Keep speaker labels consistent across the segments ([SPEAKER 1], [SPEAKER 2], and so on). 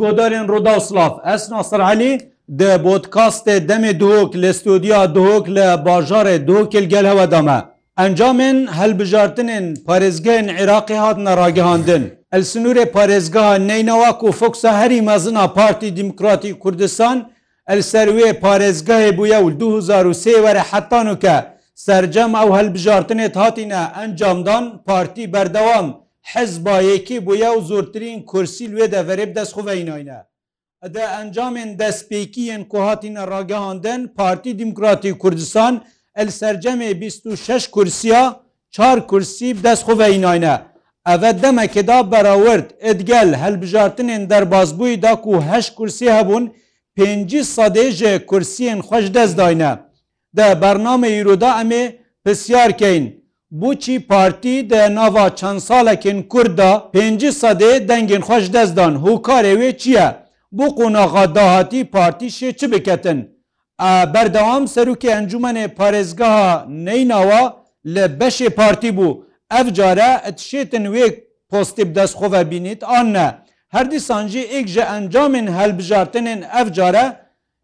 [SPEAKER 1] گۆدارێن ڕۆداسلاف ئەس ناسرعلی دە بۆتکاستێ دەمێ دۆک لە ستودیا دۆک لە باژارێ دۆکل گەلەوە دەمە. ئەنجامên هەلبژارتنên پارێزگەên عێراقی هاتنە ڕاگەهاندن. ئەل سنوورێ پارێزگا نینەوە و فۆکسە هەری مەزنا پارتی دیموکراتی کوردستان، ئەل سەروێ پارێزگایە بووە و 2023 وەرە حتان وکە سرجەم ئەو هەلبژارتنێت هاتیە ئەنجامدان پارتی بەردەوام. حزبایەکی بۆ یا و زۆرترین کورسی لێ دەڤێب دەست خوڤینایە ئەدە ئەنجامێن دەستپێکیەن کوهاتینە ڕاگەهاندن پارتی دیموکراتی کوردستان ئەل سرجەمێ 26 کورسیا چار کورسی دەست خوڤینایە ئەvە دەمەکدا بەراورد ئەدگەل هەلبژارتنێن دەربازبووی داک و هەش کورسی هەبوون پێنج سادێژێ کورسیên خوۆش دەستداینە دە بەرنامە ئیرودا ئەمێ پرسیارکەین بچی پارتی de nava çend salekên Kurda pêncî sedê dengên xweş dezdan hokarê wê çi ye? Bu qonaxa dahatî partî şê çi biketin? E berdewam serokê encumenê parêzgeha neynawa li beşê partî bû. Ev care et şêtin wê postîb destxove bînît an ne. Her dîsan jî ek ji encamên helbijartinên ev care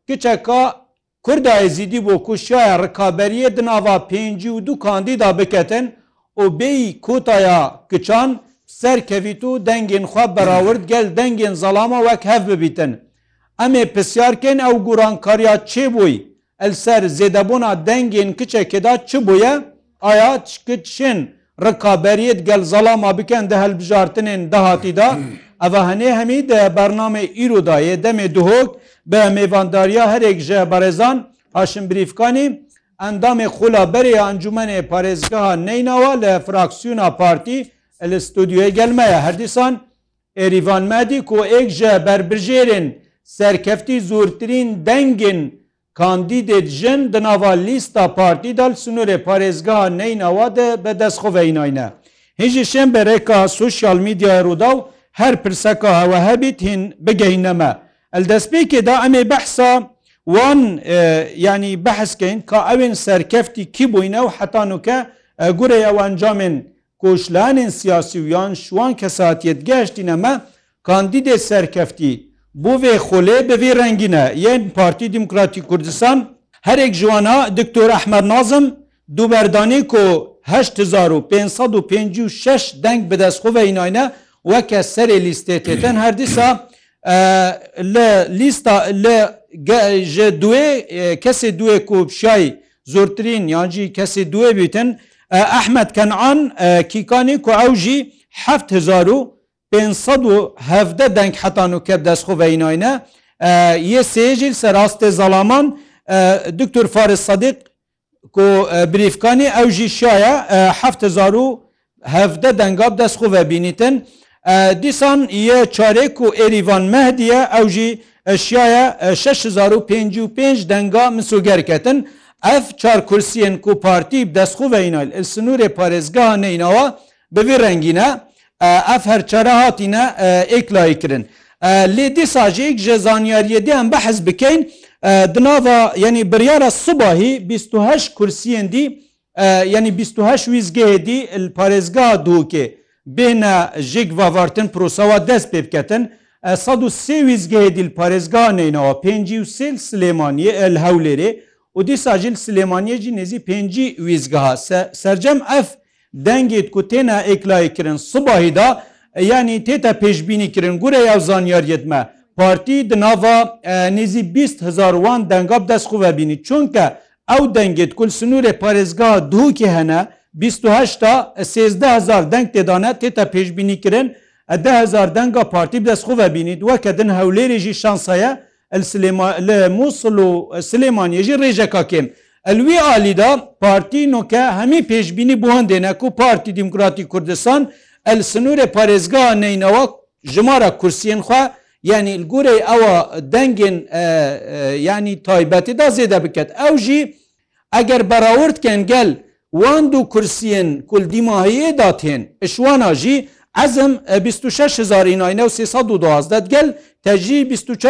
[SPEAKER 1] kiçeka Kurda êzîdî bo kuşyaya rikaberiye di nava pêncî û du kandî da biketin û bêyî kotaya kiçan serkevît û dengên xwe berawirt gel dengên zalama wek hev bibîtin. Em ê pisyarkên ew gorankariya çêboyî el ser zêdebûna dengên kiçekê da çi bûye aya çkiçin rikaberiyet gel zalama biken de helbijartinên dehatî da ئەە هەنێ هەمی دە بەرنامە ئیرودایە دەمێ دوهۆک بە مێوانداریا هەرێک ژە بەڕێزان هاشم بریفکانی ئەندامێ خولا بەرێ ئەنجومەنێ پارێزگەها نینەوە لە فراکسیونا پارتی لە ستودیوی گەلمەیە هەردیسان ئێریڤانمەدی کۆ ئێک ژە بربژێرن سەرکەفتی زۆرترین دەنگن کاندیدێت ژن دناوا لیستا پارتیدال سنوورێ پارێزگەها نینەوە دە بەدەستخۆڤیناینە. هێژی شێن بەرێکا سوسیال میدیای ڕوودا و هەر پرسەکە هەوە هەبیت هین بگەینەمە ئەل دەستپێکێدا ئەمێ بەحسا وان ینی بەحسکەین کە ئەوێن سەرکەفتی کی بووینە و حتانوکە گورە ئەوانجامێن کۆشلانên سیاسی ویان شوان کەساتیت گەشتینەمە کاندیدێ سەرکەفتی بۆ vê xolê bivê rengîne yên Partî Demokratî Kurdistan herek jiwana Diktor Ahmed Nazim du berdanî ku 8556 deng bi destxoveynnayne وەکە سەری لیستێتێتەن هەردیسا لە لیستا لە ژە دوێ کەسی دوێ کوبشایی زۆرترین یانجی کەسی دوێ بیتن ئەحمد کەنعان کیکانی کو ئەوژی 1500 دەنگ حتان و کەب دەستخۆ بەینایە یە سێژیل سەراستێ زەڵامان دکتور فارس صدیق کو بریفکانی ئەوژی شایە 1970 دەنگاب دەستخۆ بەبینیتن دیسان یە چارێک و ئێریوان مەهدیە ئەو ژی ئەشیایە 655 دەنگا مسوگەرکەتن ئەف چار کورسیەن و پارتی دەستخوڤینال سنوورێ پارێزگا نینەوە بەێ ڕنگینە ئەف هەرچەرە هاتیە ئێکلای کردن. لێ دیساژێک ژە زانیاریە دیان بەحز بکەین دناوا یعنی بریاە سوباهی 28 کورسیەندی یعنی 28 ویزگەهێدی پارێزگا دووکێ. بێنە ژێک ڤاوارتن پرۆسەوە دەست پێ بکەن 1 ویزگەی دیل پارێزگانینەوە پێنجی و سل سلێمانیە ئەل هەولێرێ و دیساژل سلێمانیەجی نێزی پێنجی ویزگەها سرجەم ئەف دەنگێت کو تێنە ئێکلایکردن سوباهیدا ینی تێتە پێشببینی کردن گورە یا زانیاریتمە پارتی دناوا نێزی 20 هزاروان دەنگاب دەستخوە بینی چونکە ئەو دەنگێت کول سنوورێ پارێزگا دووکی هەنە 28ta 13000 deng têdane têta pêşbînî kirin e dehezar denga partî destxu vebînî weke din hewlêrê jî şansaye li Musul û Silêmaniye jî rêjeka kêm. El wî alî da partî noke hemî pêşbînî buhandêne ku Partî Demokratî Kurdistan el sinûrê parêzga neynewa jimara kursiyên xwe yanî gorey ewa dengên yanî taybetî da zêde biket. Ew jî eger berawird ken gel, وان و کورسیên kul dîmahiyê datên Eşwana jî ezim 26 gel tecî 24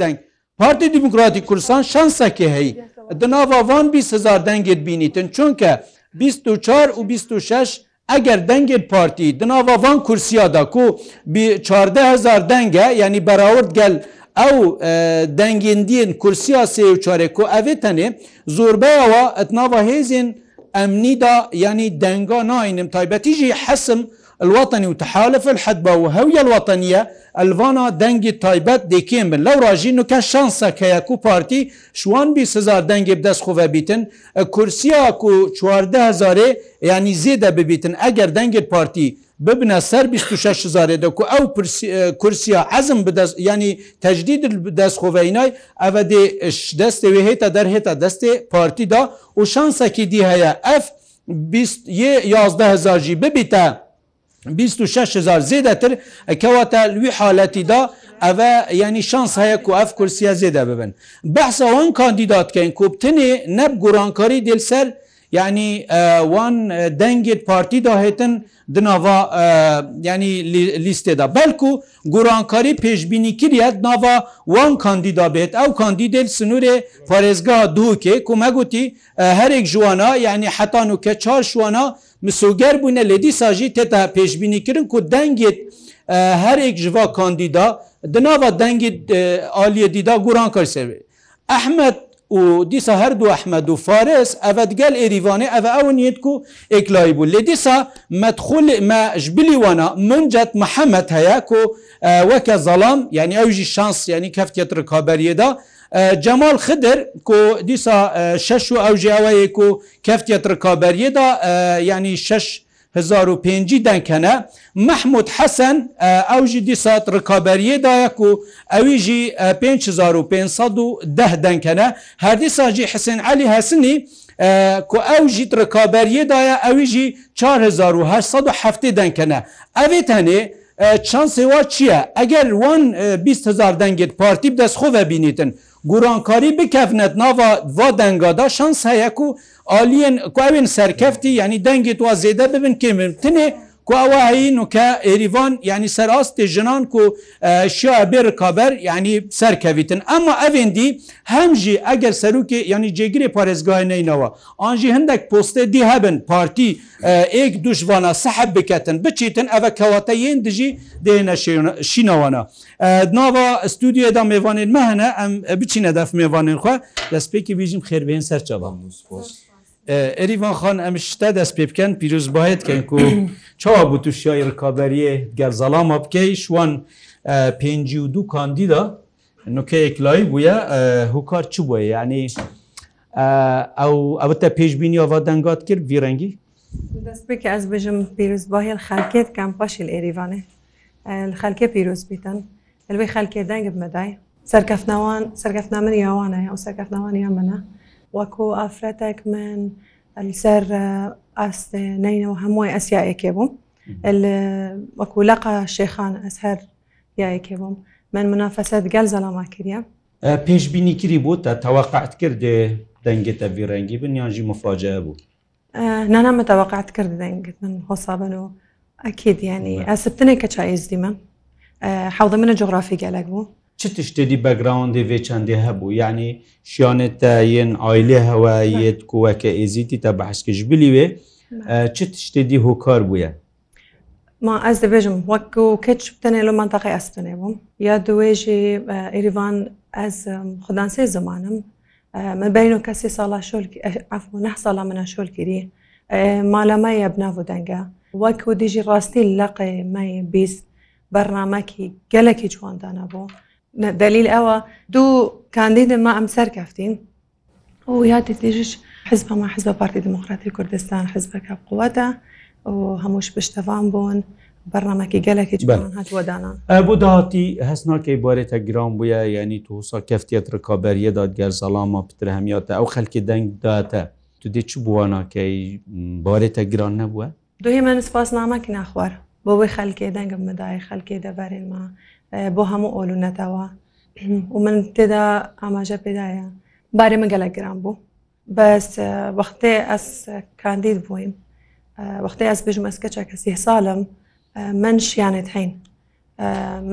[SPEAKER 1] denk Parti Demokratik Kursan şansekê hey di nava van bî hezar dengê bînîtin çunke 24 û 26 eger dengê partî di nava van kursiya da ku 14 hezar denge yani berawurt gel ئەو دەنگندین کورسیا سێ و چارێکۆ ئەێ تەنێ زۆربەوە ئەتناوە هێزین ئەمنیدا ینی دەنگا ناینم تایبەتیژی حەسم الوطنی و تحالف الحدبا و هەویە الوطنیە ئەلوانا دەنگی تایبەت دێکێن بن لەو ڕژین وکە شانسەکەیەک و پارتی شوان بی سزار دەنگی بدەست خوە بیتن کورسیا و 14 هزارێ ینی زێدە ببیتن ئەگەر دەنگت پارتی ببنە سەر 26 زارێدا و ئەو کورسیا عزم بدەست ینی تەجدید دەست خۆڤینای ئەوە دێ دەستێوێ هێتە دەرهێتە دەستێ پارتیدا و شانسەکی دی هەیە F 11000 جی ببیتە 26هزار زیدەتر ئەکەواتە لوی حالەتیدا ئەوە ینی شانس هەیە و ئەف کورسیا زیدە ببن بەسەوان کاندیداتکەین کوبتنێ نەب گۆرانکاری دلسەر یعنی وان دەنگێت پارتی داهێتن دناوا ینی لیستێدا بەلکو گورانکاری پێشببینی کریت ناوا وان کاندیدا بێت ئەو کاندیدل سنوورێ پارێزگا دووکێ کومەگوتی هەرێک جوانە یعنی حتان و کە چار شوانە مسوگەر بوونە لێدی ساژی تێتا پێشببینی کردن کو دەنگێت هەرێک ژوا کاندیدا دناوا دەنگی عالیە دیدا گوران کار سێوێت ئەحمد و دیسا هەردوو ئەحمەد و فارس ئەvەت گەل ئێریوانێ ئەە ئەو نیت و ئێکلای بوو لێ دیسا مەدخول مەژبلی وانە منجەت محەممەد هەیە و وەکە زەڵام یعنی ئەوژی شانس ینی کەفتێت ڕکابەریەدا جەمال خدر کو دیسا شش و ئەو ژیاوەیە و کەفتێت ڕکابەریەدا ینی شش 1950 دەنکەنە مححمود حەسەن ئەوژی دیسات ڕکابەریەدایەک و ئەویژی 5510 دەنکەنە هەردی ساجی حسێن علی هەسنی کو ئەو ژیت ڕکابەریەدایە ئەویژی 1970 دەنکەنە ئەوێ هەنێ چەند سێوا چییە؟ ئەگەر وان 20هزار دەنگێت پارتی دەستخۆ بینیتن گورانکاری بکەفنت ناوا وا دەنگادا شانس هەیەک و ئالیەن کوێن سەرکەفتی ینی دەنگی توا زێدە ببن کێمتنێ کوواهین و کە ئێریوان ینی سەراستێ ژنان و شیا بێ کابەر ینی سەرکەویتن ئەمما ئەێندی هەمژی ئەگەر سەرروکێ ینی جێگیری پارێزگایەنەوە ئاژی هەندێک پۆستێ دی هەبن پارتی ئێک دوشوانە سەحب بکەتن بچیتن ئەvە کەواتە یێن دژی دێنە شینەوەە ناوە استودیودا میێوانین مەهنە ئەم بچینە دەف میێوانین خوا دەستپێکی بیژیم خێربێن سەرچەوە. ئەریوان خان ئەم شتە دەست پێ بکەن پیرروز باید کەن و چاوا بوو تووشیای ڕکابەریە گەرزەڵاما بکەی شوان پێنجی و دوو کاندیدا نوکەیەک لای بووە هوکار چ بووە یعنی ئەو ئەوەتە پێشببینی ئەوە دەنگات کرد ڤڕەنگی
[SPEAKER 2] دەست بکە ئەس بژم پیرروز باهێن خەکێت کەم پاشیل ئێریوانێ خەکە پیرروز بیتەن لەوێ خەکێ دەنگب مەدای سەرکەفناوان سەرکەفنا من یاوانە ئەو سەرکەفناوان یا منە. وەکو ئافرەتێک من لەسەر ئاستێ نینەوە هەمووی ئەسیایەکێ بووم وەکو لەقا شێخان ئەس هەر یایەکێ بووم من منافەسەت گەل زەڵاما
[SPEAKER 1] کردە پێشببینی کری بوو تا تەواقعت کردێ دەنگێتە ڤێڕەنگی بنیانژی مفاجە بوو
[SPEAKER 2] نانا متەواقعت کرد دەنگت من هۆسابن و ئەکیدیانی ئەسبتنێک کە چایز دیمە حوضە منە جغرافی گەلک بوو
[SPEAKER 1] چ تشتێدی بەگراوندی vێچەندی هەبوو یعنی شیانێت یەن ئایلێ هەوایەت کووەکە ئێزیتی تا بەحسکەش بلیوێ چ تشتێدی هۆکار بووە
[SPEAKER 2] ما ئەس دەبێژم وەکو کەچ بتەنێ لە منتەقی ئەستنێ بووم یا دوێژی ئێریوان ئەس خدان سێ زمانم من بین و کەسی ساڵا ئەفو نه ساڵا منە شۆل کردی مالەمەیە بناو دەنگە وەکو دیژی ڕاستی لەقێ مای بیست بەرنمەکی گەلێکی جواندانە بوو. دلیل ئەوە دوو کاندید ما ئەم سەر کەفتین و یاتی تێژش حزب ما حزب پارتی دموکراتی کوردستان حزبەکە قووەتە و هەمووش پشتەوان بوون بەرنمەکی گەلێکی جوان هاتووەدانان بۆ
[SPEAKER 1] داهاتی هەستناکەی بارێتە گران بووە یعنی توسا کەفتێت ڕکابەریە دادگەر سەلامە پتر هەمیاتە ئەو خەلکی دەنگ داتە تو دێ چ بووانەکەی بارێتە گران نەبووە؟
[SPEAKER 2] دوێ من سپاس نامەکی ناخوار بۆ بۆی خەلکێ دەنگم مدای خەلکێ دەبارێن ما. بۆ هەموو ئۆلوونەتەوە و من تێدا ئاماژە پێدایە بارێ من گەلە گران بوو بەس وەختێ ئەس کاندید بووین وەختی ئەس بژم ئەسکەچە کەسی ساڵم من شیانێت هەین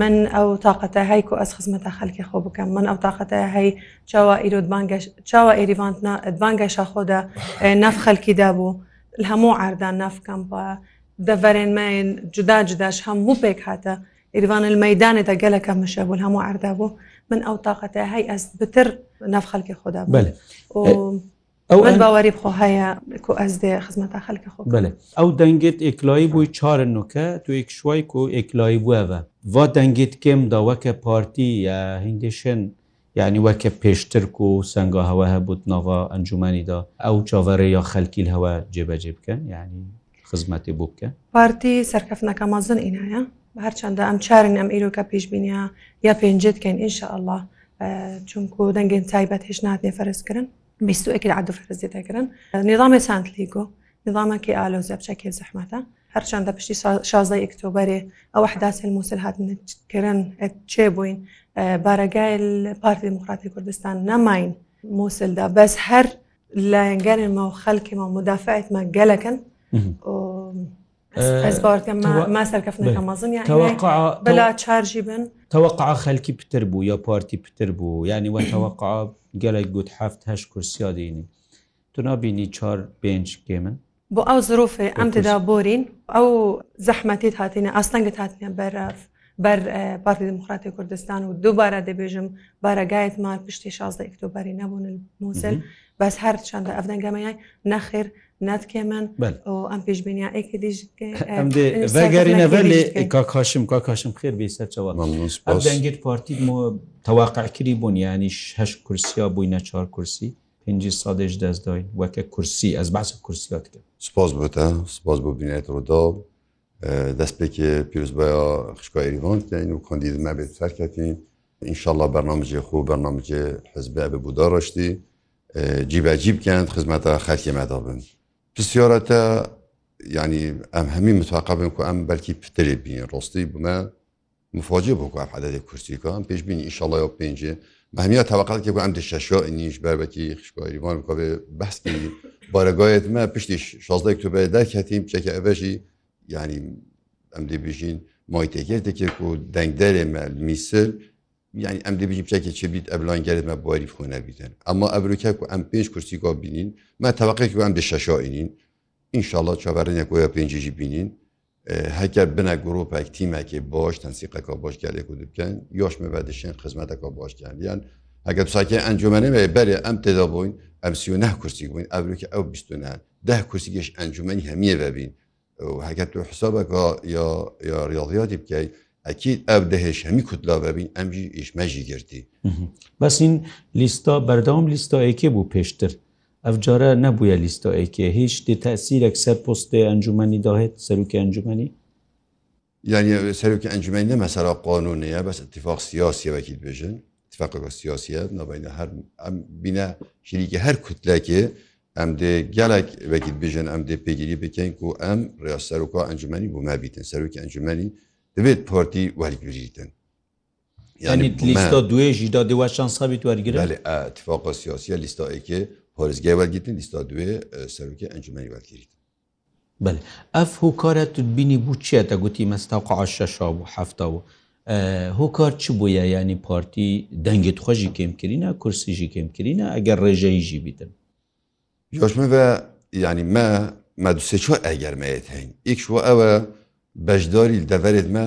[SPEAKER 2] من ئەو تااقەتە هەیک و ئەس خزمەتە خەلکی خۆ بکەم من ئەو تااقەتە هەی چاوە ئیرۆبانگەش چاوە ئێریڤانتنا ئەدبانگەشە خۆدا نەف خەلکیدا بوو هەموو ئاردان نافکەم بە دەڤەرێنمەین جودا جداش هەموو پێک هاتە ئریوان المەدانێ تا گەلەکە مشە بوو هەموو عردابوو من ئەو تااقەتە هەی ئەس بتر نافخەلکی خۆدا بێ ئەو باوەری خۆ هەیە کو ئەس دێ خزمەتە خەلکە خۆ بێ
[SPEAKER 1] ئەو دەنگێت ئێکلایی بووی چارن نوکە تو ئێکشوای و ئێکلایی
[SPEAKER 2] بووەوە
[SPEAKER 1] وا دەنگێت کێم دا وەکە پارتی یا هندێشن یعنی وەکە پێشتر و سنگا هەوە هەبوو ناوا ئەنجومانیدا
[SPEAKER 2] ئەو
[SPEAKER 1] چاوەڕێ یا خەلکیل هەوە جێبەجێ بکەن یعنی خزمەتی بوو بکە پارتی
[SPEAKER 2] سەرکەفنەکە مازن ئینایە هەرچنددە ئەم چارن ئەم ئیرۆکە پێشبینیا یا پێنجتکەین ئینشاء الله چونکو دەنگێن تایبەت هێش ناتێ فەرزکردن بیستوەکی عدو فەرزیتەکردن نظامی سانت لیگۆ نظامەکی ئالۆزیە بچەکێ زەحمەتە هەرچنددە پشتی 16 ئۆکتۆبەرێ ئەو حداسی موسل هاتنکردن چێ بووین بارەگای پارتی دموکراتی کوردستان نەماین موسلدا بەس هەر لە ئەنگەرێنمە و خەلکیمە مدافعیتمە گەلەکەن ما سەرکەفنەکە مەزن بەلا چارژی بن
[SPEAKER 1] تەوەقع خەلکی پتر بوو یا پارتی پتر بوو ینی وە تەوەقع گەلێک گوت هەفت هەش کورسیا دینی تو نبینی چار پێنج کێ من
[SPEAKER 2] بۆ ئەو زۆفێ ئەم تدا بۆرین ئەو زەحمەتیت هاتینە ئاستەنگت هاتینە بەرف بەر پارتی دموکراتی کوردستان و دووبارە دەبێژم بارەگایت مار پشتی 16 ئۆکتۆبری نەبوون موزل بەس هەر چنددە ئەفدەنگەمەیە نەخیر ناتکێمن ئەم پێشبینیا ئەیکە دیژگەرینەڤ
[SPEAKER 1] لێ کا کاشم کا کاشم خێر بێ سەرچەوەگیر پارتی تەواقعکری بوون ینیش هەش کورسیا بووینە چهار کورسی پێنج سادش دەستداین وەکە کورسی ئەس باس کورسیات کرد
[SPEAKER 3] سپاس بتە سپاس بۆ بینێت ڕدا دەستپێکی پیرۆزبایا خشکای ئریوانین و کاندید مەبێت سەرکەین ئینشاءله بەرنامجێ خۆ بەرنامجێ حزب بە بوداڕشتی جیبەجیب بکەند خزمەتە خەرکی مەدا بن. پرسیۆرەتە ینی ئەم هەمی متواقع بن و ئەم بەلکی پترێ بین ڕۆستی بمە مفۆجی بۆ ئەم عادەتی کورسیکەم پێش بینی ئیشەڵی و پێنجێ بەهمیە تاواقاتێک ئەم شەشۆ ئینیش بەربەتی خشکۆریوان کۆبێ بەستی بارەگایەت مە پشتی 16 کتوبە داکەتیم چەکە ئەبژی ینی ئەم دەبژین مایتێکێتێکێک و دەنگدەرێ مە میسل یعنی ئەم دەبیژیم پێکێکی بیت ئەبلانگەرمە بواری خۆنە بیتن ئەمە ئەبروکە و ئەم پێنج کورسی گۆ بینین ما تەواقێک ئەم دە شەشائینین ئینشاءله چاوەڕێنێک وە پێنجژی بینین هەکە بنە گرۆپێک تیمێکی باش تەنسیقەکە باشگەلێک و دەبکەن یۆشمە بەدەشێن خزمەتەکە باشگەلیان ئەگەر ساکە ئەنجومەنێ بەرێ ئەم تێدا بووین ئەم سیونه کورسی بووین ئەبروکە ئەو بیستونە ده کورسی گەشت ئەنجومەنی هەمیە ببین هەکە تو حسابەکە یا ریاضیاتی بکەیت ئەکیید ئەو دەهێش هەمی کوتلا ببین ئەمجی ئیشمەژی گردی
[SPEAKER 1] بەسین لیستا بەردەوام لیستاەکێ بوو پێشتر ئەف جارە نەبووە لیستاەکێ هیچ دتەسیرێک سەر پستێ ئەنجومی داهێت سەرروکی ئەنجومی
[SPEAKER 3] یعنی سەرکی ئەنجومی نەمەسەرا قانونەیە بەس اتفاق سیاسیەوەکی بێژن اتفاق سیاسیە نبینە هەر ئەم بینە شریکی هەر کوتلەکێ ئەم دێ گەلێک وەکیت بێژن ئەم دێ پێگیری بکەین و ئەم ڕاستەرکە ئەنجومی بوو مەبیتن سەرکی ئەنجومی دەبێت پۆرتی وەرگریتن
[SPEAKER 1] لیستا دوێژی دا دێوە شانسابیت وەرگرتفاق
[SPEAKER 3] سیاسیە لیستاەیەکێ پۆرزگای وەرگتن لیستا دوێ سەرکی ئەنجومی وەرگریت
[SPEAKER 1] بل ئەف هۆکارە بینی بوو چێتە گوتی مەستاق عشەشا و هەفتە و هۆکار چ بووە ینی پارتی دەنگت خۆشی کێمکردینە کورسیژی کێمکردینە ئەگەر ڕێژەیژی بیتن یۆشمە
[SPEAKER 3] ینی مە مە دوسێ چۆ ئەگەرمەیەت هەین ئیکشوە ئەوە بەشداری دەڤێت مە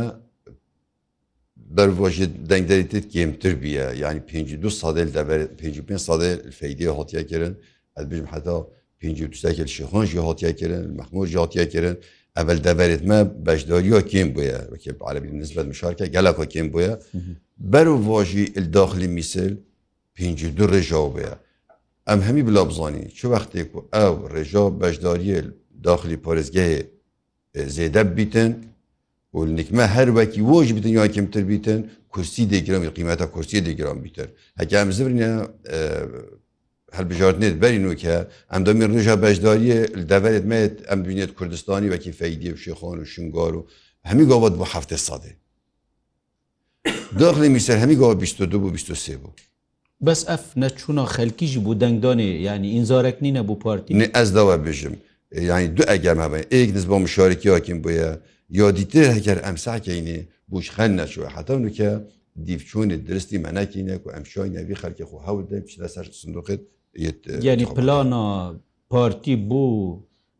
[SPEAKER 3] بەرۆژی دەنگدەریت کێمتر بیە ینی پێ دو سادل پێ سادە فەیدی هاتیەکردن ئەل بژم حتا پێکل شخۆنژی هاتیەکردن مەخمور هاتیەکردن ئەل دەبێت مە بەشداریە کێم بۆیە عربی نسبت مشارکە گەلکە کێم بۆیە بەرو ڤۆژی ئداخلی میسل پێ دو ڕێژاو بەیە ئەم هەمی بلا بزانانی چ وەختێک و ئەو ڕێژا بەشداریە داخلی پارێزگەهەیە زێدە بیتن و نکمە هەروەکی وۆژ بتن یا کمتر بیتن کورسی دەگرم قیمەتە کورسی دەگرام بیتر هەکەم زبرینە هەربژارنێت بەرین وکە ئەم دەمیر نوژە بەشداریە دەبێت مێت ئەم بینێت کوردستانی وەکی فەیدی و شێخۆن و شنگار و هەمی گاوت بۆ هەفتێ سادێ داخلی میسەر هەمی گاوە 22 بوو 23 بوو
[SPEAKER 1] بەس ئەف نەچوونە خەلکیژی بوو دەنگدانێ ینی ئینزارێک نینە بوو پارتی
[SPEAKER 3] ئەس داوە بژم. yani du egeme be ek niz ba müşarek yakin bu ya ya dîtir heker em sakeyînê bûş xen neçû heta ke dîvçûnê diristî me nekîne ku em şoyne vî xelkê xu hewl de pişte ser sundokê
[SPEAKER 1] yani plana partî bû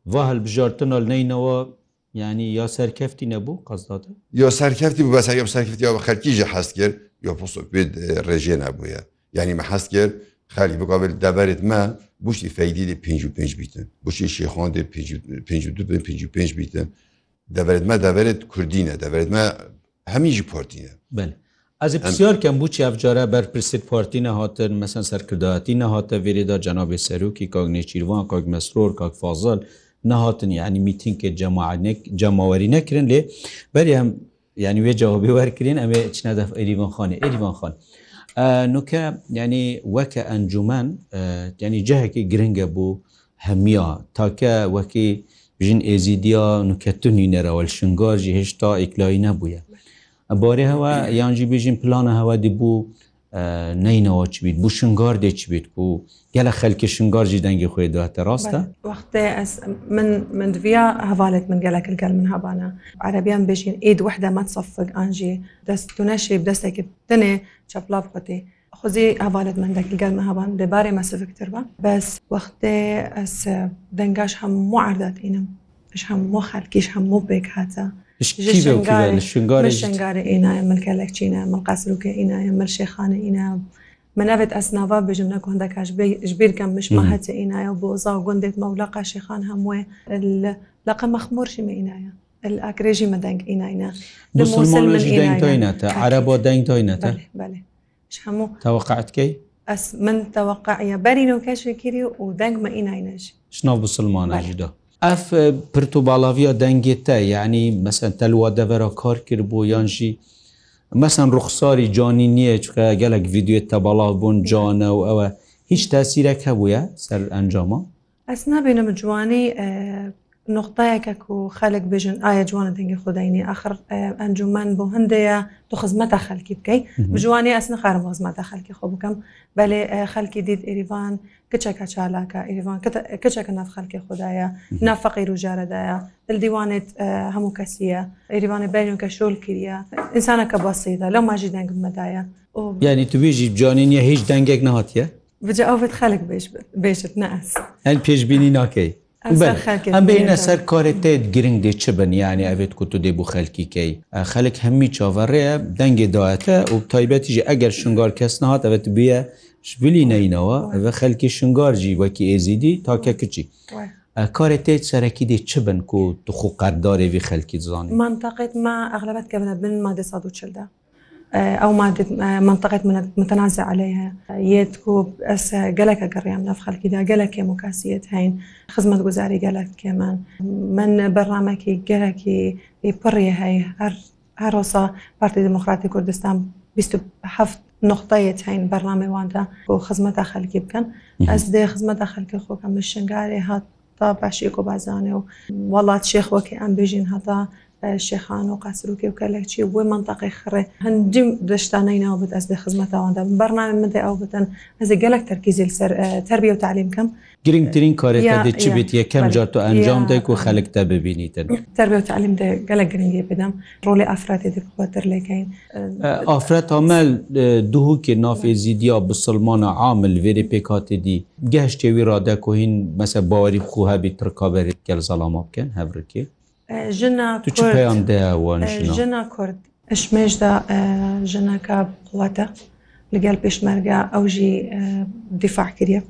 [SPEAKER 1] va helbijartin al neyneva yani ya serkeftî nebû qazdadı
[SPEAKER 3] Ya serkeftî bu serkeftî ya xelkî ji hest kir ya post rejê nebûye yani me hest kir خالی بقابل دەبارێت ما بشتی فەیدی لە 55 بیتن بشی شێخواند 55 بیتن دەبێت مە دەبێت کوردینە دەبێت مە هەمیژی پارتینە
[SPEAKER 1] Ez pisyar kem bû çevcara berpirsî partî nehatir mesen serkirdayetî nehate vêrêda cenabê serokî kag nêçîrvan kag mesror kag fazal nehatin yani mîtinkê cemanek cemawerî nekirin lê berê hem yani wê cevabê werkirîn em ê çine def Êvan Xanê Êvan Xan. نوکە ینی وەکە ئەنجومان ینی جەهێکی گرنگە بوو هەمیا تاکە وەکی ژین ئێزیدیا نوکەتونی نەرەوەل شنگۆژی هێشتا ئیکلایی نەبووە. بۆێ هەوە یانجی بژین پلانە هەوەدی بوو نینەوە چ بیت بوو شنگاردێکی بیت و گەلە خەلکی شنگارجی دەنگی خۆی دواتە ڕاستە وەختێ
[SPEAKER 2] من من دویا هەواڵێت من گەلەکە گەل من هەبانە عربیان بێژین ئید وحدە مە سەفق ئاژی دەستونەشی دەستێکی دنێ چەپلااب خۆتی خۆزی هەواڵێت مندەکی گەلمە هەبان دەبارێ مەسفکتر بە بەس وەختێ ئەس دەنگاش هەموو عردات ئینم ش هەموو خەلکیش هەموو بێک هاتە
[SPEAKER 1] شنگارە
[SPEAKER 2] ئینایە ملکەلێک چینە مەقاسرروکە ئینایە مەرشێخانە ئینا منەوێت ئەسناوا بژم نە گۆندەکەش ژبیرکەم مشمەهەتە ئینایە بۆ زااو گوندێت مەولا قاشێخان هەمووێ لەقە مەخمۆرشیمە ئینایە ئاکرێژی مەدەنگ ئینایە
[SPEAKER 1] دەنگتە عرە بۆ دەنگ تۆینەتە هەموو تەوەقعاتکەی
[SPEAKER 2] ئەس من تەوەقعە بەرین و کەشێکگیری و دەنگمە ئینایەش
[SPEAKER 1] شناو بسلمانەژدا. ئەف پرتو باڵاویە دەنگێتە یعنی مەسەن تەلووا دەبەرە کار کرد بۆ یانژی مەسەن ڕوخساری جانی نییە چکە گەلک یددیوێت تە بەڵاو بوون جانە و ئەوە هیچ تاسیرەکە بووە سەر ئەنجامە؟
[SPEAKER 2] ئەس نابێنە جوانی نقطەیەکە و خەلک بێژن ئایا جوانە دەنگی خداینی آخر ئەنجومەن بۆ هەندەیە تو خزمەتە خەلکی بکەیت بژوانی ئەس نخارم خزمەتە خەلکی خۆ بکەم بەێ خەلکی دید ئێریوان کچەکە چالاکە ئێریوان کچەکە ناف خەلکی خدایە نافەقی روژارەدایە دڵدیوانێت هەموو کەسیە ئێریوانە بەریونکە شۆل کریە ئینسانەکە بەسیدا لەو ماژی دەنگمەدایە
[SPEAKER 1] ینی تو بێژی جوانین یا هیچ دەنگێک نهاتە؟ بجە ئەوت
[SPEAKER 2] خەلک بێژت ناس
[SPEAKER 1] هەند پێشببینی ناکەی. ئەم بینە سەر کارێتێت گرنگ دێ چ بنیانی ئەوێت کو تو دێ بوو خەلکیکەی خەلک هەممی چاوەڕەیە دەنگێ داەتە و تایبەتیژی ئەگەر شنگار کەس نهات ئەوێت بیە شبلی نینەوە ئەوە خەلکی شنگارجی وەکی ئێزیدی تاکە کچی. کارێتێت سەرەکی دی چ بن و توخ و قەردارێوی خەلکی زانانی.
[SPEAKER 2] منتەقێت ما ئەغلبەت کە بنە بن مادە 1940دا. او ماده منطقه متنازع عليها يتكوب اس قلك قريم نفخ الكدا قلك مكاسيت هين خدمه گزاري قلك كمان من برنامجي قلك بري هي هر هروسا بارتي ديمقراطي كردستان 27 نقطەیە هاین بەرنامەیواندا بۆ خزمەتە خەلکی بکەن ئەس دێ خزمەتە خەلکی خۆکە من شنگارێ هات تا باشی کۆبازانێ و وڵات شێخوەکە ئەم بێژین هەتا شێخان و قاسرروکی و کەلێکی وێ منتەقی خڕێ هەندیم دەشتانەی ناو بێت ئەس لە خزمەتەوەدا بەرنامە مدە ئەو بتەن ئەزی گەلک تەرکیزیل سەر تەربیە و تعلیمکەم
[SPEAKER 1] گرنگترین کارێکدە چی بێت یەکەم جار تۆ ئەنجام
[SPEAKER 2] دایک و
[SPEAKER 1] خەلکتە ببینیتن تەربیە
[SPEAKER 2] و تعلیم گەلە گرنگی پێدەم ڕۆلی ئافراتێ دەخواتر لەکەین
[SPEAKER 1] ئافرەت ئەمەل دووکێ نافێزیدیا بسلمانە عامل وێری پێکاتێدی گەشتێوی ڕادەکۆهین مەسە باوەری خوهبی ترکابێت گەل زەڵاما بکەن هەورکی ژنایان
[SPEAKER 2] داوە ژنا کورد ئەشمێشدا ژنەکە بڵاتە لەگەل پێشمەرگا ئەوژی دیفاعکردە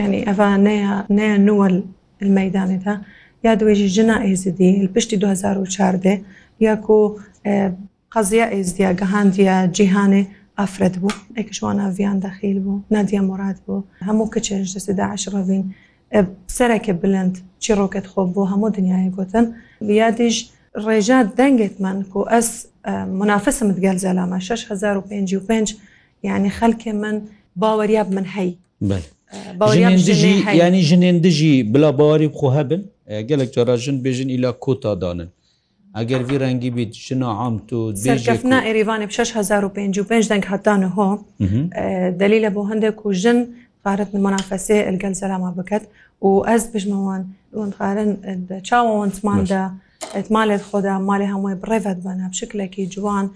[SPEAKER 2] ینی ئەە نەیە نوەل المەدانێتە یا دوێژی ژنا ئێزیدی پشتی 2014 یاکو قەزیە ئێزدیە گەهاندە جیهانێ ئافرەت بوو ئەکشوانە ڤیان دەخیل بوو نادیە مرات بوو هەموو کچێش دەسێدا عشڕڤین سەرەکە بلند چیرۆکت خۆ بۆ هەموو دنیای گوتن یادیش ڕێژا دەنگێتمان کو ئەس منافسمت گەل زەلامە 6555 یعنی خەلکێ من باوەریاب من هەی
[SPEAKER 1] ینی ژنێن دژی بلا باوەری بخۆ هەبن گەلێک جاراژن بێژن ئیلا کۆتادانن. ئەگەر وی ڕەنگی بیت شنا عام تو
[SPEAKER 2] سەرکەفنا عێریوانێ 6555 دەنگ هەتانە هۆ دلیلە بۆ هەندێک و ژن قارت المنافسة القن سلامة بكت وأز بجموان ونقارن تشاو ونتمان دا تمالت خدا مالي هموي بريفت بنا بشكلكي جوان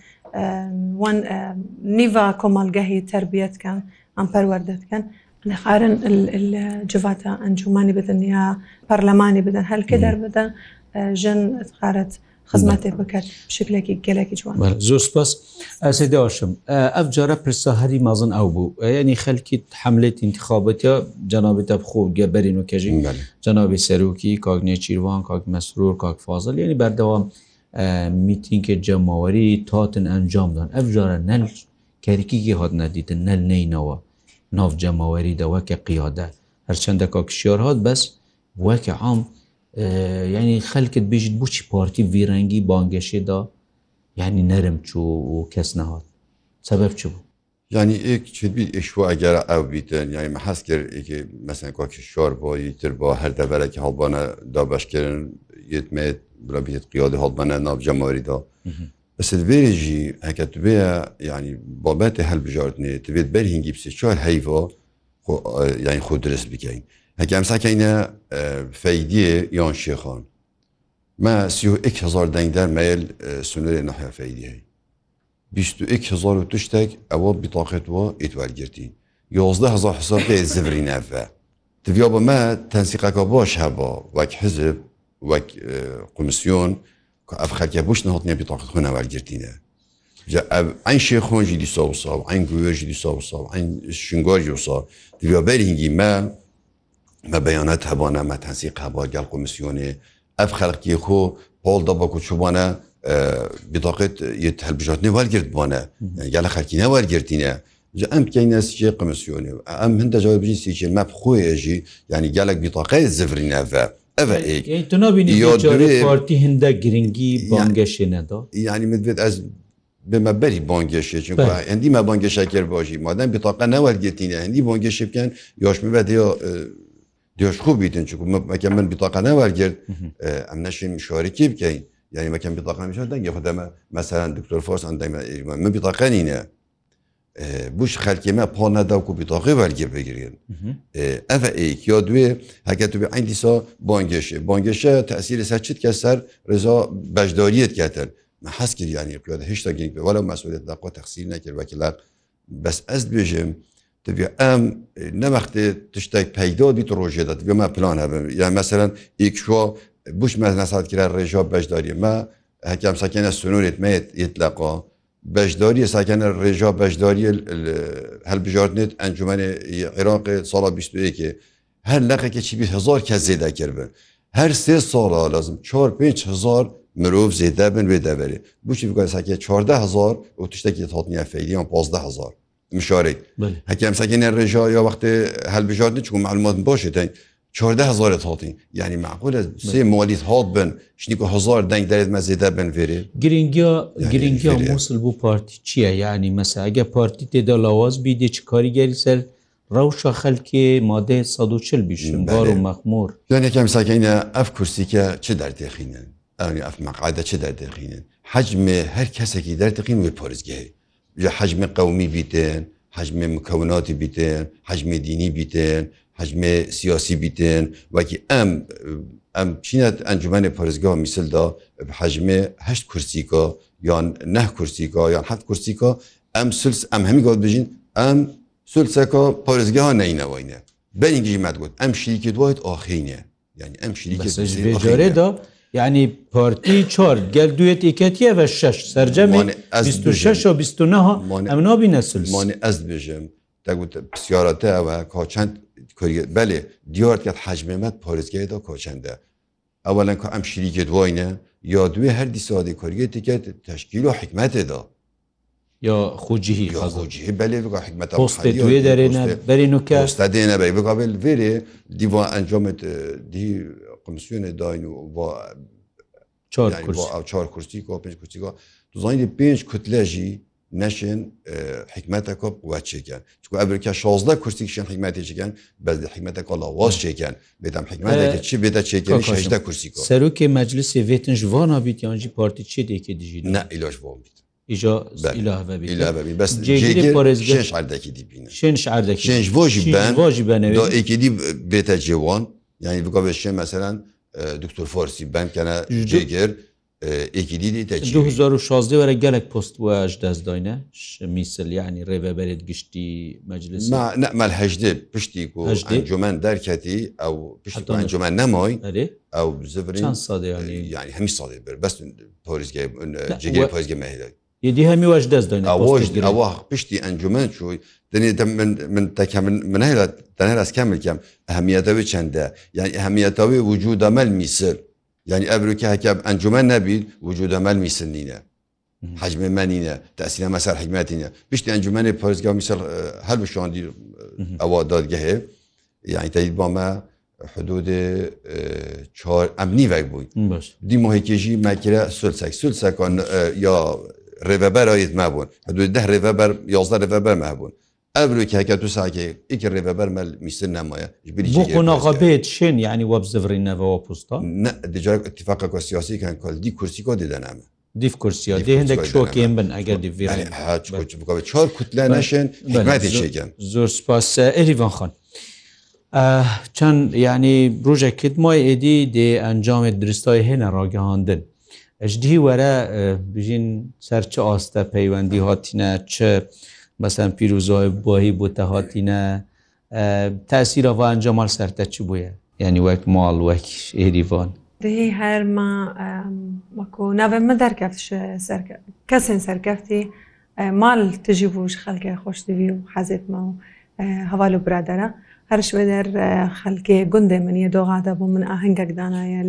[SPEAKER 2] وان نيفا كمال قهي تربيت كان ام پروردت كان نخارن الجواتا انجماني بدن يا برلماني بدن هل كدر بدن جن خارت خزمەتێک بکات
[SPEAKER 1] شکلێکی گەلێکی جوان زۆر سپس ئەسی داشم ئەف جارە پرسە هەری مازن ئەو بوو ینی خەلکی حملێت انتخابەتە جنابێتە بخۆ گەبەرین و کەژین جنابی سەرۆکی کاگنێ چیروان کاک مەسرور کاک فازل یعنی بەردەوام میتینکە جەماوەری تاتن ئەنجامدان ئەف جارە نەل کەریکیی هات نەدیتن نەل نینەوە ناف جەماوەری دەوەکە قیادە هەرچەندە کاکشیار هات بەس وەکە عام یعنی خەلکت بیژت بچی پارتی ڤیرەنگی بانگەشێدا یعنی نەرم چوو و کەس نەهات سبب چ بوو ینی ئێکبیێشوە
[SPEAKER 3] ئەگەرە ئەو بیتن یعنی مە حەز کرد مەسن کۆکی شۆر بۆی تر بۆ هەردەبەرێکی هەڵبانە دابشکردن یتمێت بڵ بیت قیادی هەڵبانە ناوجەماریدا بەسێژی ئەکە بێ ینی بابەتی هەلبژارتنێت بێت بەرهنگی پسی چۆر هەیڤۆ یعنی خۆ درست بکەین. Hekem sakeyne feydiye yan şêxan. Me siyo ek hezar dengder meyel sunê nehe feydiye. hezar tiştek ew bitaqet ve itwergirtîn. Yozda hezar hesab zivrîn ev ve. Tiviya bi me tensiqeka baş heba wek hizib wek komisyon ku ev xerke bûş nehatiye bitaqet xwe newergirtîne. ein şêxan jî dîsa wisa, ein guye jî dîsa wisa, ein şingar jî wisa, Diviya berîngî me, بە بەیانەت هەبووە مە تەنسی قەبووە گەڵ کۆمیسیۆنێ ئەف خەلکی خۆ پۆڵ دەبە و چوبانە بتاقێت هەلبژاتنی وەرگرت بوونە یا لە خەرکینە وەرگرتینە ئەم بکەینەسیێ قمیسیۆنێ ئەم هەندە جاوە بریسیکی مەپ خۆێژی ینی گەلک بیتاقی زفرینەە
[SPEAKER 1] ئەوەتی هەندە گرنگی بانگەشێنەدا
[SPEAKER 3] ینی مدوێت ئەس بمەبەری بانگێشێ چونکە هەندی مە بانگێشە کرد باشی مادەم بتاقە نەوەرگێتینە هەندی بانگێشی بکەن یاشمەبەت دیۆش خوب بیتن چکو مەکە من بتاقانە وەرگرت ئەم نەشین شۆرەکی بکەین یعنی مەکەم بتاقانیشان دەنگی خودمە مەسەران دکتۆر فۆس ئەندەمە من بتاقانینە بوش خەکیمە پۆنەدا وکو بتاقی وەرگێ بگرین ئەە ئیکیا دوێ هەکە تو بێ ئەندیسا بانگشێ بانگشە تەسیری سەر چیت کە سەر ڕێزا بەشداریت کەتر حەسکردیانی پیادا هشتا گەنگ بێ وەلا مەسوولێت داقۆ تەخسیر نەکرد وەکیلا بەس ئەست بێژم دەبێ ئەم نەمەختێ تشتێک پەیدا دیت ڕۆژێدا دەبێمە پلان هەبم یا مەسەرەن ئیکشۆ بش مەزنەسات کرا ڕێژا بەشداری مە هەکەم ساکەە سنوورێت مێت ئیتلقا بەشداری ساکەە ڕێژا بەشداری هەلبژاردنێت ئەنجومێ عێراقی ساڵا 21ێ هەر لەقێکی چی هزار کە زێدا کردبن هەر سێ ساڵا لازم 4 5هزار مرۆڤ زێدا بن وێ دەبێت بچی بگەن ساکە 14 هزار و تشتێکی هاتنیە فەیلیان 15 هزار مشارەیت هەکەم ساکنە ڕێژا یا وقتی هەلبژاردن چکو معلومات باشێتین چهده هزارت هاتین یعنی معقولە سێ مالیت هاات بن شنی کو هزار دەنگ دەێت مەزیدا بن فێرێ
[SPEAKER 1] گرنگیا گرنگیا مووسل بوو پارتی چییە یعنی مەساگە پارتی تێدا لاواز بیدێ چ کاریگەری سەر ڕەوشە خەلکێ مادە 140 بیشن بار و مەخمور یانەکەم
[SPEAKER 3] ساکەینە ئەف کورسیکە چ دەردێخینن ئەف مەقعدە چ دەردێخینن حجمێ هەر کەسێکی دەردەقین وێ پۆرزگەهەیە حجمی قومی بیتن حجمی مکەوناتی بیتن حجمی دینی بیتن حجمی سیاسی بیتن وەکی ئەم ئەم چینەت ئەنجومی پەرزگا میسلدا حجمی هەشت کورسیکا یان نه کورسیکا یان حەت کورسیکا ئەم سلس ئەم هەمی گات بژین ئەم سلسەکە پارێزگەها نینەوەینە بەنگیمەت گوت ئەم شیریکی دوایت ئاخینە یعنی ئەم شیریکی
[SPEAKER 1] جارێدا یعنی پارتی چار گەل دوێت ئیکەتیە بە شش سرجەمی 26 و 29 ئەم نابی نەسلمانی
[SPEAKER 3] ئەست بێژم پسیارەتە ئەوە کاچەند بەێ دیارت کە حەجمێمەت پارێزگایدا کۆچەندە ئەوەن کە ئەم شیریکە دوینە یا دوێ هەردی سادی کۆرگێت تکە تشکیل و حکمەتێدا
[SPEAKER 1] یا خوجیهی خوجیهی
[SPEAKER 3] بله بگا حکمت پست توی دارین
[SPEAKER 1] برینو که استادین
[SPEAKER 3] بی بگا بل ویره دیوان انجامت دی komisyonê dayin
[SPEAKER 1] çar
[SPEAKER 3] kursî pênc kursî zanî pênc kutle jî neşin hikmete ku quvvet çeken Çünkü evke şazda kursî kişinin hikmetê çeken bez de hikmete kola vaz çeken bêdem hikmeteke çi bêde çeken şeşte
[SPEAKER 1] kursî Serokê meclisê vêtin ji vana bît yan jî partî çêdekê
[SPEAKER 3] dijî ne îlaj van bît erdekî dibîne şerdekî ji bo jî ben ekî bête cewan yani bu kabeşe mesela Dr. Forsi ben kene cegir
[SPEAKER 1] ekiliydi te 2016 were gelek post waj dezdayne misel yani reveberet giştî meclis
[SPEAKER 3] mel hecdê piştî ku encomen derketî ew piştî encomen nemoy ew zivrin yani hemî sadê bir bes porizge porizge mehilek
[SPEAKER 1] یدی هەمی وەش دەست
[SPEAKER 3] ئەوە پشتی ئەنجومەن چوی دنی من تەکەمنەنە ڕاستکەملکەم ئەهمیەتەوی چەندە یعنی ئەهمیەتەوەی وجود ئەمەل میسر یعنی ئەبروکی هەکەب ئەنجومەن نەبییت وجود ئەمەل میسر نینە حجمە منینە تاسیینە مەسەر حکمەتینە پشتی ئەنجومەنی پۆزگا میسر هەر بشواندی ئەوە دادگەهێ یعنی تایید بۆمە حدود ئەمنی وەک بووین دی مۆهێکێژی ماکرە سولسەک سولسەکان یا ڕێبەبەرەوەیت مابوون دوێ ده ڕێبەبەر یازدە ڕێبەبەر مابوون ئەبلوکی هەکە تو ساکێ ئیکە ڕێبەبەر مەل میسر
[SPEAKER 1] نامایە قۆناغەبێت شێن ینی وەبزڤڕینەوە پوستە
[SPEAKER 3] دجار اتفاقە کۆسیاسی کان کلدی کورسی کۆ دێدەنامە
[SPEAKER 1] دیف کورسیا دی هەندێک چۆکێن بن ئەگەر
[SPEAKER 3] چۆر کوتلا نەشێن شێگەن
[SPEAKER 1] زۆر سپاس ئەریڤان خۆن چەند یعنی ڕژێک کردمای ئێدی دێ ئەنجامێت درستای هێنە ڕاگەهاندن ئەشدی وەرە بژین سەر چ ئاستە پەیوەندی هاتیە چ بەسەر پیرروزۆی بۆهی بۆتە هاتیە تاسیرەوان جەمال سەرتە چ بووە یعنی وەک ماڵ وەک عێریوان
[SPEAKER 2] دهی هەرما وەکو ناوێ من دەرکەفت کەسێن سەرکەفتی ماڵ تژی بووش خەلکە خۆشتوی و حەزێتمە و هەواڵ و برادەرە هەرشوێ دەر خەلکێ گوندێ منیە دۆغادە بوو من ئاهنگەکدانایە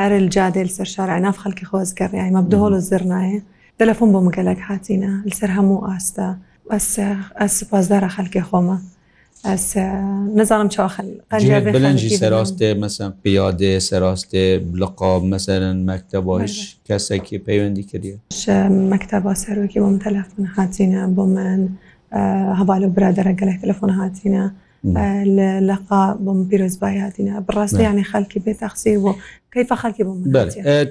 [SPEAKER 2] هەر الجادێ لەسەر شارعنا خەڵکی خۆزگەڕی ئەمە بدۆڵ و زرنایە تەلەفۆن بۆ مگەلک هاتیینە لەسەر هەموو ئاستا ئەس سپاسدارە خەلکی خۆمە نزانم چاخەلەنجی
[SPEAKER 1] سەراستێ مەسم پیادێ سەراستێ بلقاب مەسەرن مەکتە باش کەسێکی پەیوەندی کردی
[SPEAKER 2] مەکتە با سەرۆکی بۆم تەلەفۆن هاتیینە بۆ من هەبال و برادەرە گەلک تەلەفۆن هاتیینە لەقا بۆم پیرۆزبای هاتیە بڕاستی یانی خەکی بێت تەخسی بۆ کەیف خەکی
[SPEAKER 1] بۆ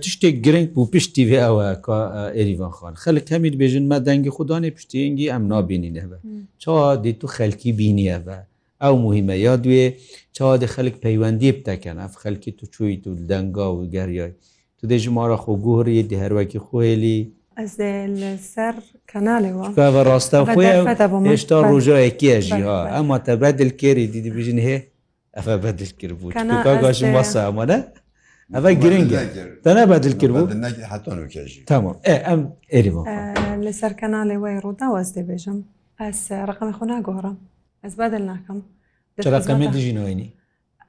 [SPEAKER 1] تشتێک گرنگ بوو پشتی بێ ئەوە ئێریوان خۆن خەلک هەمیر بێژن مە دەنگی خوددانی پشتینگی ئەم نابینی نەبە چا دی تو خەلکی بینیەوە ئەو مهمە یا دوێ چا دی خەلک پەیوەندی بتەکەن ئەف خەلکی تو چوی تو دەنگا و گەریای تو دێژمارە خۆ گوهری دی هەروەکی خۆێلی
[SPEAKER 2] ئەز لەسەر ڕاستە خۆی هێشتا ڕۆژایەکیژی ها ئەما تەبە دلکێری دیدی بژین هەیە ئەفە بە دل کرد بوو گاشم وەسە ئەمەە؟ ئەە گرنگە دەنا بە دل کرد بوو تام ئەم ئێری لەسەر کەناڵی وای ڕوودا وەز دەبێژم ئەس ڕقمی خۆ ناگۆڕم ئەس بەدل ناکەم ڕقمی دژینەوەینی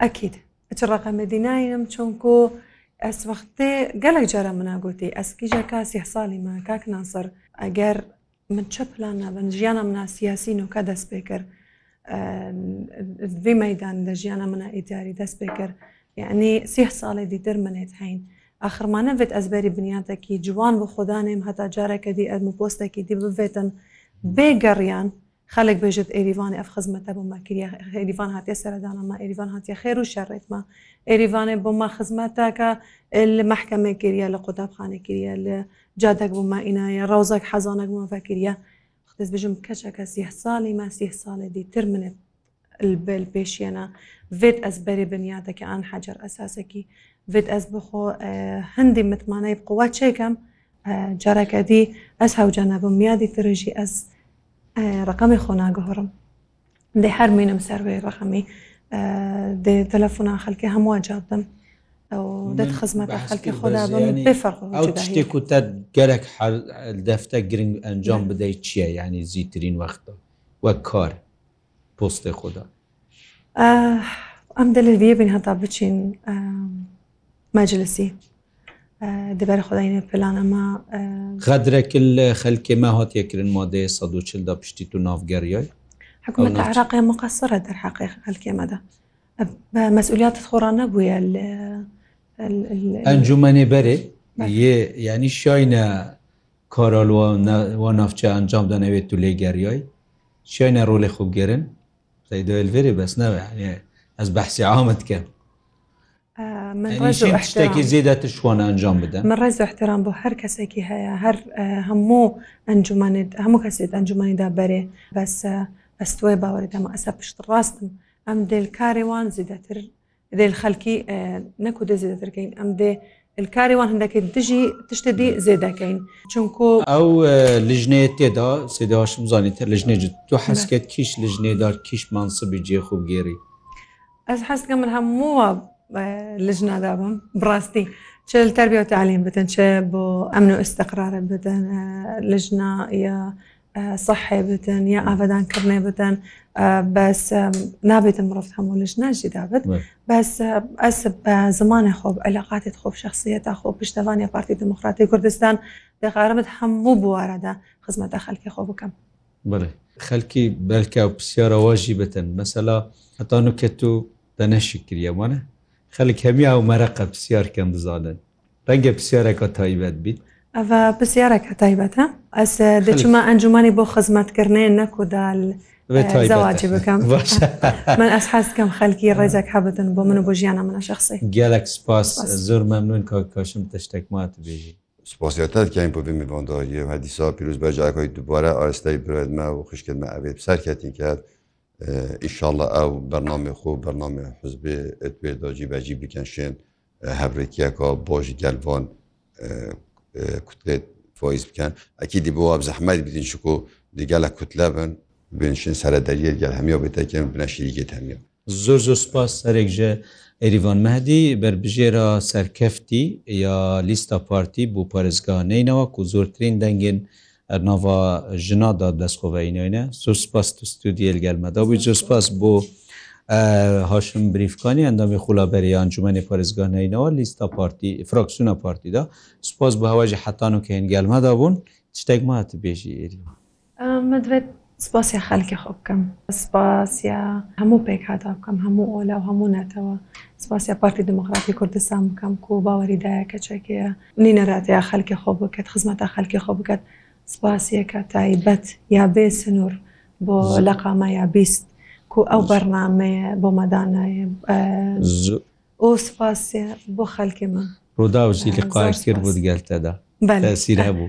[SPEAKER 2] ئەکیید چ ڕقەمە دینایم چونکو ئەس وەختێ گەلێک جارە مناگوتی ئەسکیژە کا سیح ساڵی ما کاک ناسەر ئەگەر من چه پلان نابن ژیانە منا سیاسی نوکە دەست پێ کرد دوێ مەدان لە ژیانە منە ئیداری دەست پێ کرد یعنی سیح ساڵی دیتر منێت حین. ئەخرمانە بێت ئەزبەری بنیاتێکی جوان بە خۆدانێم هەتا جارەکە دی ئەرم پۆستێکی دی ببێتن بێگەڕیان خەلک بێژێت ئێریوانی ئەف خزمەتە بۆ ماکریا هێریوان هااتێ سەردانەما ئێریوان هااتە خێر و شەڕێتما ئێریوانێ بۆ ما خزمەتەکە لە مححکەمە کریە لە قوتابخانە کریە لە جادەك بۆ مائینایە ڕوزەك حەزانەك مافەکرە خدەست بژم کەچەکە سیح ساڵی ما سیح ساڵێ دیتر منێت بل پێشێنە vêت ez berê binyadeke an hecer esasekî vêt ez bixo hindî mitmaneyê biqwa çêkem carekedi ez hewca nebû miyadî tirijî ez ڕقەمی خۆناگەهۆڕم دەی هەر منم سەروێ ڕقەمی دێ تەلەفۆنا خەلکی هەمووا جابم دەت خزمەت خەلکی خۆدا شتێک و تەت گەرەک دەفتە گرنگ ئەنجام بدەیت چییە ینی زیترین وەختە وەک کار پۆستی خۆدا ئەم دەلێ بین هەتا بچین مەجلسی دەبەر خداینە پلانەمە غەدرێکل لە خەلکێمە هاتیەکردن مادەیە 1940دا پشتی تو ناافگەریای حکوومەت عراقی مقصرە دەرحقی خەلکێمەدا مەسئولیاتت خۆران نەبووە ئەنجومەنێ بەرێ ینی شاینە کارالوە نافچە ئەنجام دەنەوێت تو لێگەریای شاینە ڕۆلی خوب گەرن دەیدوێ بەس نەوە ئەس بەحسی عامت کرد شتێکی زیێدەتر شووانە ئەنجام بدەن من ڕێز احترام بۆ هەر کەسێکی هەیە هەر هەموو ئەنجومانێت هەموو کەسێت ئەنجومانیدا بەرێ بەس ئەستوێ باوەێتەمە ئەسا پشت ڕاستم ئەم دلکارێوان زیدەتر دل خەلکی نەکو دە زیدەترکەین ئەم دێ کاریوان هەندەکەی دژی تشتە دی زێدەکەین چونکو ئەو لژنێ تێدا سێداهاشم زانانی تر لژنێ تۆ حەسکێت کیش لژنێدار کیش مانسبی جێ خوب گێری ئەس حەستکە من هەمووە لەژنادا بم بڕاستی چ تەربیە و تعلیم بدەن چ بۆ ئەمن و ئستەقرارە بدەن لە ژنا یا صحێ بدن یا ئاوادانکردێ بدەن بەس نابێتم مرۆڤ هەموو لەش ناژی دابێت بەس ئەس بە زمانی خۆب ئەلاقاتت خۆب شخصیە تا خۆ پشتوانی پارتی دموکراتی کوردستان دەغارمت هەموو بوارەدا خزمەتە خەلکی خۆ بکەم بڵێ خەلکی بەلکە و پرسیارەواژی بتن مەسەلا هەتان و کە تو دەنەشی کریەوانە خەلک هەمیا و مەرەقە پرسیار کەم بزانن ڕەنگە پرسیارێکە تایبەت بیت ئەە پرسیارێکە تایبەتە ئەس دەچمە ئەنجومانی بۆ خزمەتکردنێ نەکودال. زواجی بکەم من ئەس حەستکەم خەلکی ڕێزێک هەبدن بۆ من و بۆ ژیانە منە شخصی گەلک سپاس زۆر مەمنون کاکاشم تەشتێکمات بێژی سپاسیەتەت کەین بۆ بمی بۆندەیە هەدیسا پیرروز بەجاکۆی دوبارە ئارستای برێدمە و خوشکردمە ئەبێت سەرکەتی کرد. ئیشاءله ئەو بەرنامێ خۆ بەرنامێ حزبێ توێ داجی بەجی بکەنشێن هەورێکیەکە بۆژی گەلڤۆن کوتلێت فۆیز بکەن ئەکی دی بۆ زەحمەد بدین شکۆ دیگە لە کوتلە بن بنشین سرە دەریە گەل هەمیە بتەکەن بنەشیریگەت هەمیە زۆر زۆر سپاس سەرێکژە ئەریوان مەدی بربژێرە سەرکەفتی یا لیستا پارتی بۆ پارێزگانەینەوە و زۆرترین دەنگێن ernava e, jina e, da destxoveynoyne Suspas tu studiyel gelmeda bi cuspas bu haşim brîfkanî endamê xulaberiyan cumenê parêzganeynawa lîsta partî fraksiyona partî da spas bi heva jî hetanokeyên gelmeda bûn tiştek me hatibêjî êrî. Medvet سپاسی خەکی خۆ بکەم سپاسیا هەموو پێک هادا بکەم هەموو ئۆلا و هەموو نەتەوە سپاسیا پارتی دموکراتی کوردستان بکەم و باوەریدایە کەچێکەیە نینەراتەیە خەکی خۆ بکەت خزمەتە خەکی خۆ بکەت سپاسیەکە تایبەت یا بێ سنوور بۆ لە قامە یا بیست کو ئەو بەرنمەیە بۆ مەدانایە ئەو سپاسێ بۆ خەلکی من ڕووداوشی لە قاش کرد بۆ دیگەلتەدا سیر هەبوو.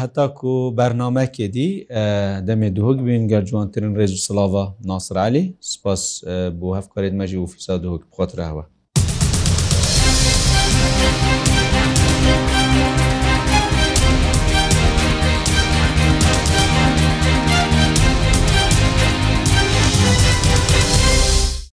[SPEAKER 2] هەتاکو بەرنمەکێدی دەمێ دوهک بین گەر جوانترین ڕێز و سلااوە ناسرعلی سپاس بۆ هەفکارێت مەژی و فیسا دوهک بخواتراوە